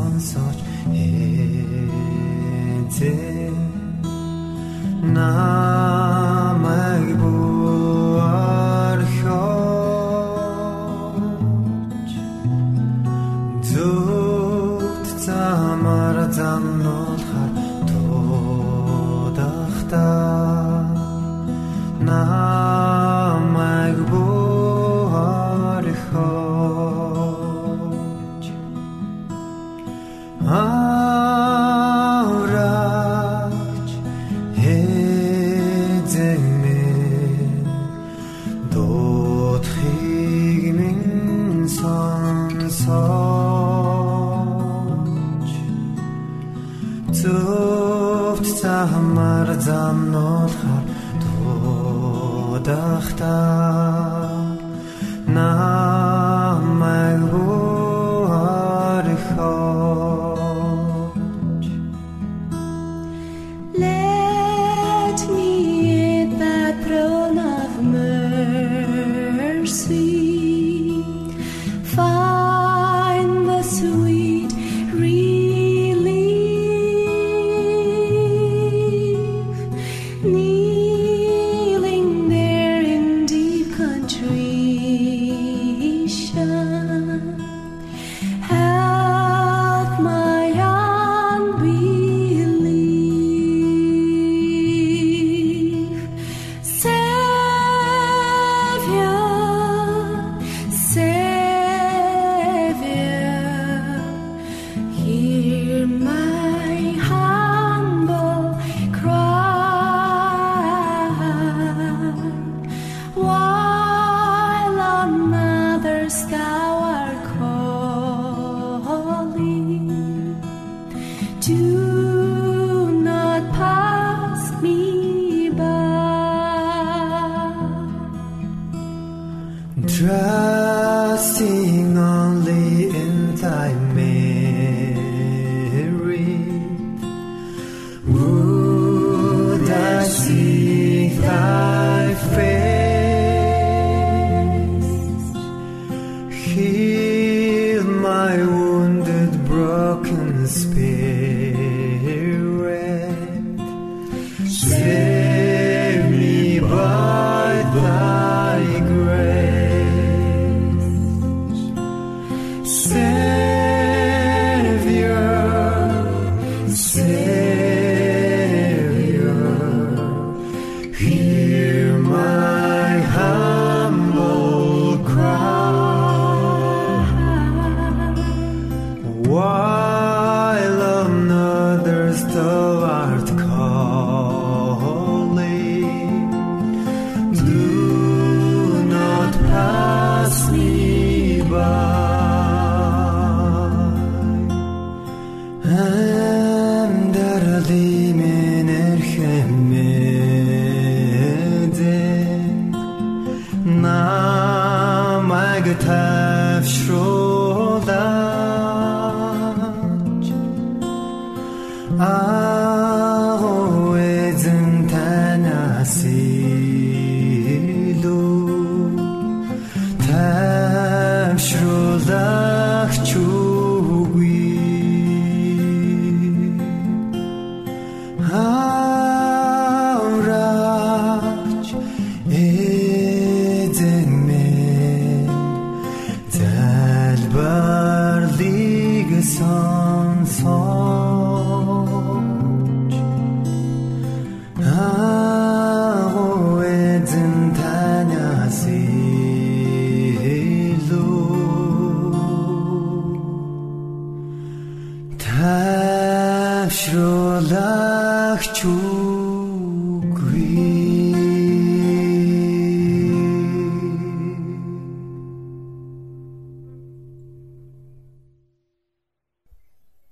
Намайг тавшруулаа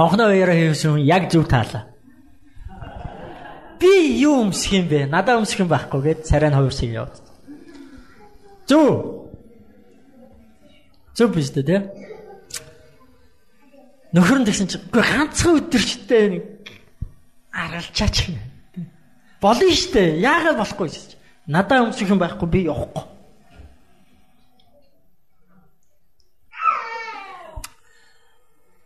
Онхноо уяраа хийсэн яг зөв таалаа. Би юу өмсөх юм бэ? Надаа өмсөх юм байхгүй гэд царай нь хувирсыг яваад. Зөв. Зөв биш үү те? Нөхөр нь тэгсэн чинь үгүй ганцхан өдөрчтэй нэг аргалчаач юм. Болно штэ. Яагаад болохгүй гэж. Надаа өмсөх юм байхгүй би явахгүй.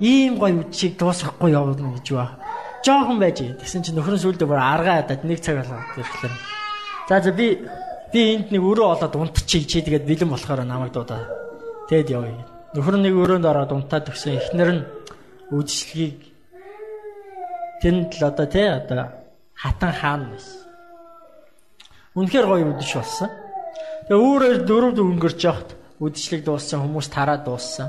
ийм гоё үдшийг дуусгахгүй явна гэж ба. Жохон байж. Тэгсэн чинь нөхөр нь сүлдө бүр аргаа хадаад нэг цаг болоод ирэхлээр. За за би би энд нэг өрөө олоод унтчих чи тэгээд бэлэн болохоор намайг дуудаа. Тэгэд явъя. Нөхөр нэг өрөөнд ороод унтаад өгсөн. Эхнэр нь үдшилгийг тэнд л одоо тий одоо хатан хаан байсан. Үнэхээр гоё үдшиж болсон. Тэгээ үүрээр дөрөв өнгөрч явахт үдшилэг дууссан хүмүүс тараад дууссан.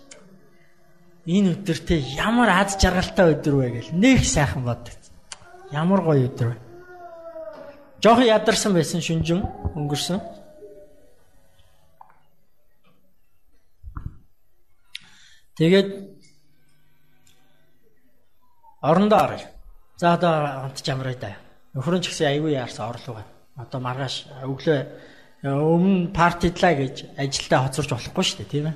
Энэ өдөр те ямар аз жаргалтай өдөр вэ гэл нэг сайхан боддог. Ямар гоё өдөр вэ. Жохон ядарсан байсан шүнжин өнгөрсөн. Тэгээд орондоо оръё. За одоо онтч амраа да. Нөхөр нь ч гэсэн айгүй яарсан орлого. Одоо маргааш өглөө өмнө партидлаа гэж ажилдаа хоцорч болохгүй шүү дээ тийм ээ.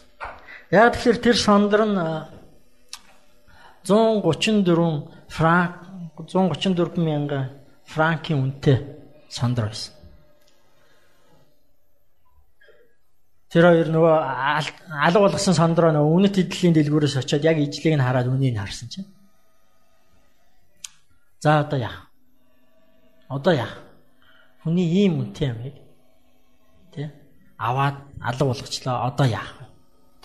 Яг тэгэхээр тэр сондөр нь 134 франк 134 мянган франкийн үнэтэй сондөр байсан. Тэр хоёр нөгөө алга болгосон сондроо нөгөө үнэт эдлийн дэлгүүрээс очиод яг ижлийг нь хараад үнийг харсан чинь. За одоо яах? Одоо яах? Хүний ийм үнэтэй юм яг. Тэ? Аваад алга болгочлоо. Одоо яах?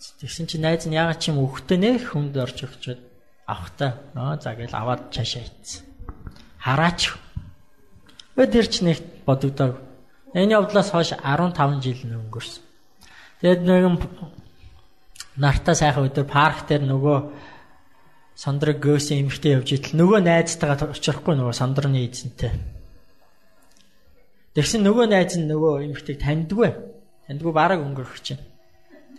Тэгсэн чинь найз нь ягаад ч юм өгөхтэй нэх хүнд орж өгчөөд авахтай. Аа за гээл аваад цаашаа ийцсэн. Хараач. Тэр ч нэг бодогдоог. Энэ явдлаас хойш 15 жил өнгөрсөн. Тэгээд нэгэн нартаа сайхан өдөр парк дээр нөгөө сандраг гөөсөн эмхтэй явж итэл нөгөө найзтайгаа очихгүй нөгөө сандрны эзэнтэй. Тэгсэн нөгөө найз нь нөгөө эмхтэйг таньдгүй. Таньдгүй бараг өнгөрөх чинь.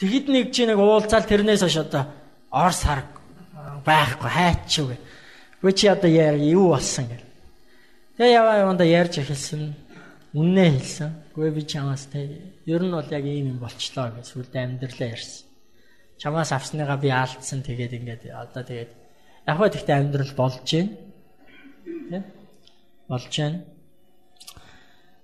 тэгэд нэг чи нэг уулзаал тэрнээс хойш одоо ор сар байхгүй хайчих вэ. Гүй чи одоо яар юу болсон гэл. Тэгээ яваа яванда ярьж эхэлсэн. Үннээ хэлсэн. Гүй би чамаас те ер нь бол яг ийм юм болчлоо гэж сүлд амьдралаа ярьсан. Чамаас авсныгаа би алдсан тэгээд ингээд одоо тэгээд яг хөө тэгтээ амьдрал болж байна. Тэ? Болж байна.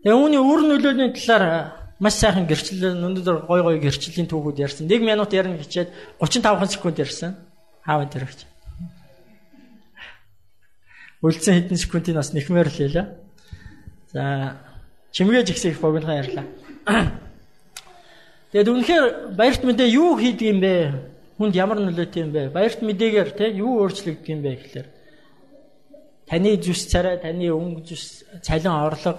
Тэгээ үүний үр нөлөөний талаар маш сайхан гэрчлэл өнөөдөр гой гой гэрчлийн түүхүүд ярьсан. 1 минут ярина хичээд 35 секунд ярьсан. Хаав энэ гэж. Үлдсэн хэдэн секундын бас нэхмээр л хэлээ. За чимгээж ихсэх богинохан ярьлаа. Тэгэд үнэхээр баярт мэдээ юу хийдэг юм бэ? Хүнд ямар нөлөөтэй юм бэ? Баярт мэдээгээр те юу өөрчлөгддөг юм бэ гэхлээр таны зүс царай, таны өнгө зүс, цалин орлого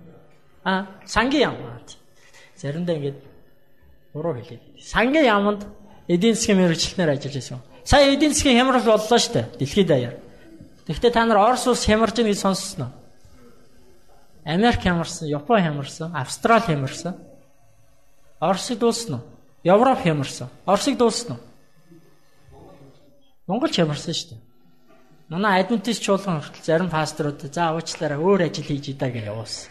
Аа, сангийн яам. Заримдаа ингэж Буруу хэлээ. Сангийн яамд эдийн засгийн мэрэгчлэнээр ажиллаж байсан. Сая эдийн засгийн хямрал боллоо шүү дээ. Дэлхийд даяар. Тэгэхдээ та нар Орос улс хямарж байгааг сонссноо. Америк хямарсан, Япон хямарсан, Австрали хямарсан. Оросыг дуусна уу? Европ хямарсан. Оросыг дуусна уу? Монгол хямарсан шүү дээ. Манай адвентист чуулган хүртэл зарим пасторууд за уучлаарай өөр ажил хийж идаа гэж явуулсан.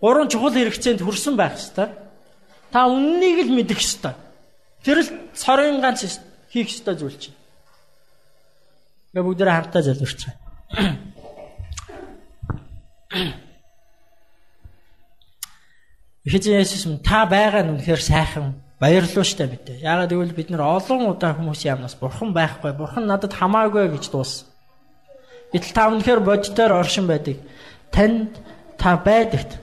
гурван чухал хэрэгцээнд хүрсэн байх ёстой. Та үннийг л мэдэх ёстой. Тэр л цорын ганц хийх ёстой зүйл чинь. Гэ бүгдээ хамтдаа залбирч байгаа. Эхэжин Есүс минь та байгаа нь үнэхээр сайхан баярлалаа штэ мэдээ. Яагаад гэвэл бид нар олон удаа хүмүүсийн амнаас бурхан байхгүй, бурхан надад хамаагүй гэж дууссан. Гэтэл та үнэхээр бодитоор оршин байдаг. Танд та байдагт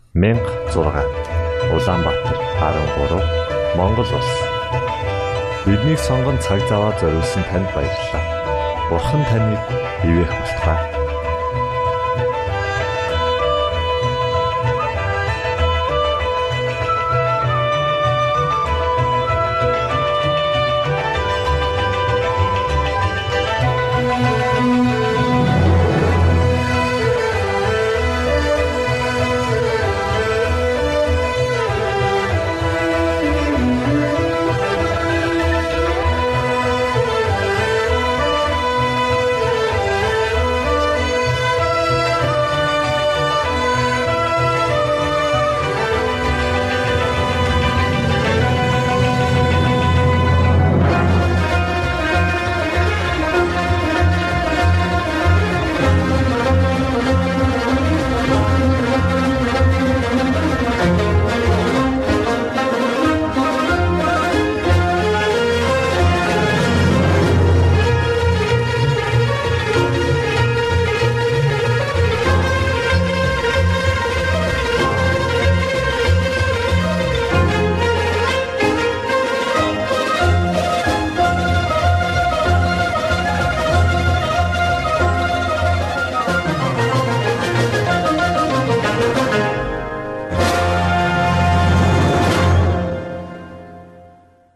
16 Улаанбаатар 13 Монгол улс Биднийг сонгон цаг зав аваад зориулсан танд баярлалаа. Бурхан таныг бивээх болтугай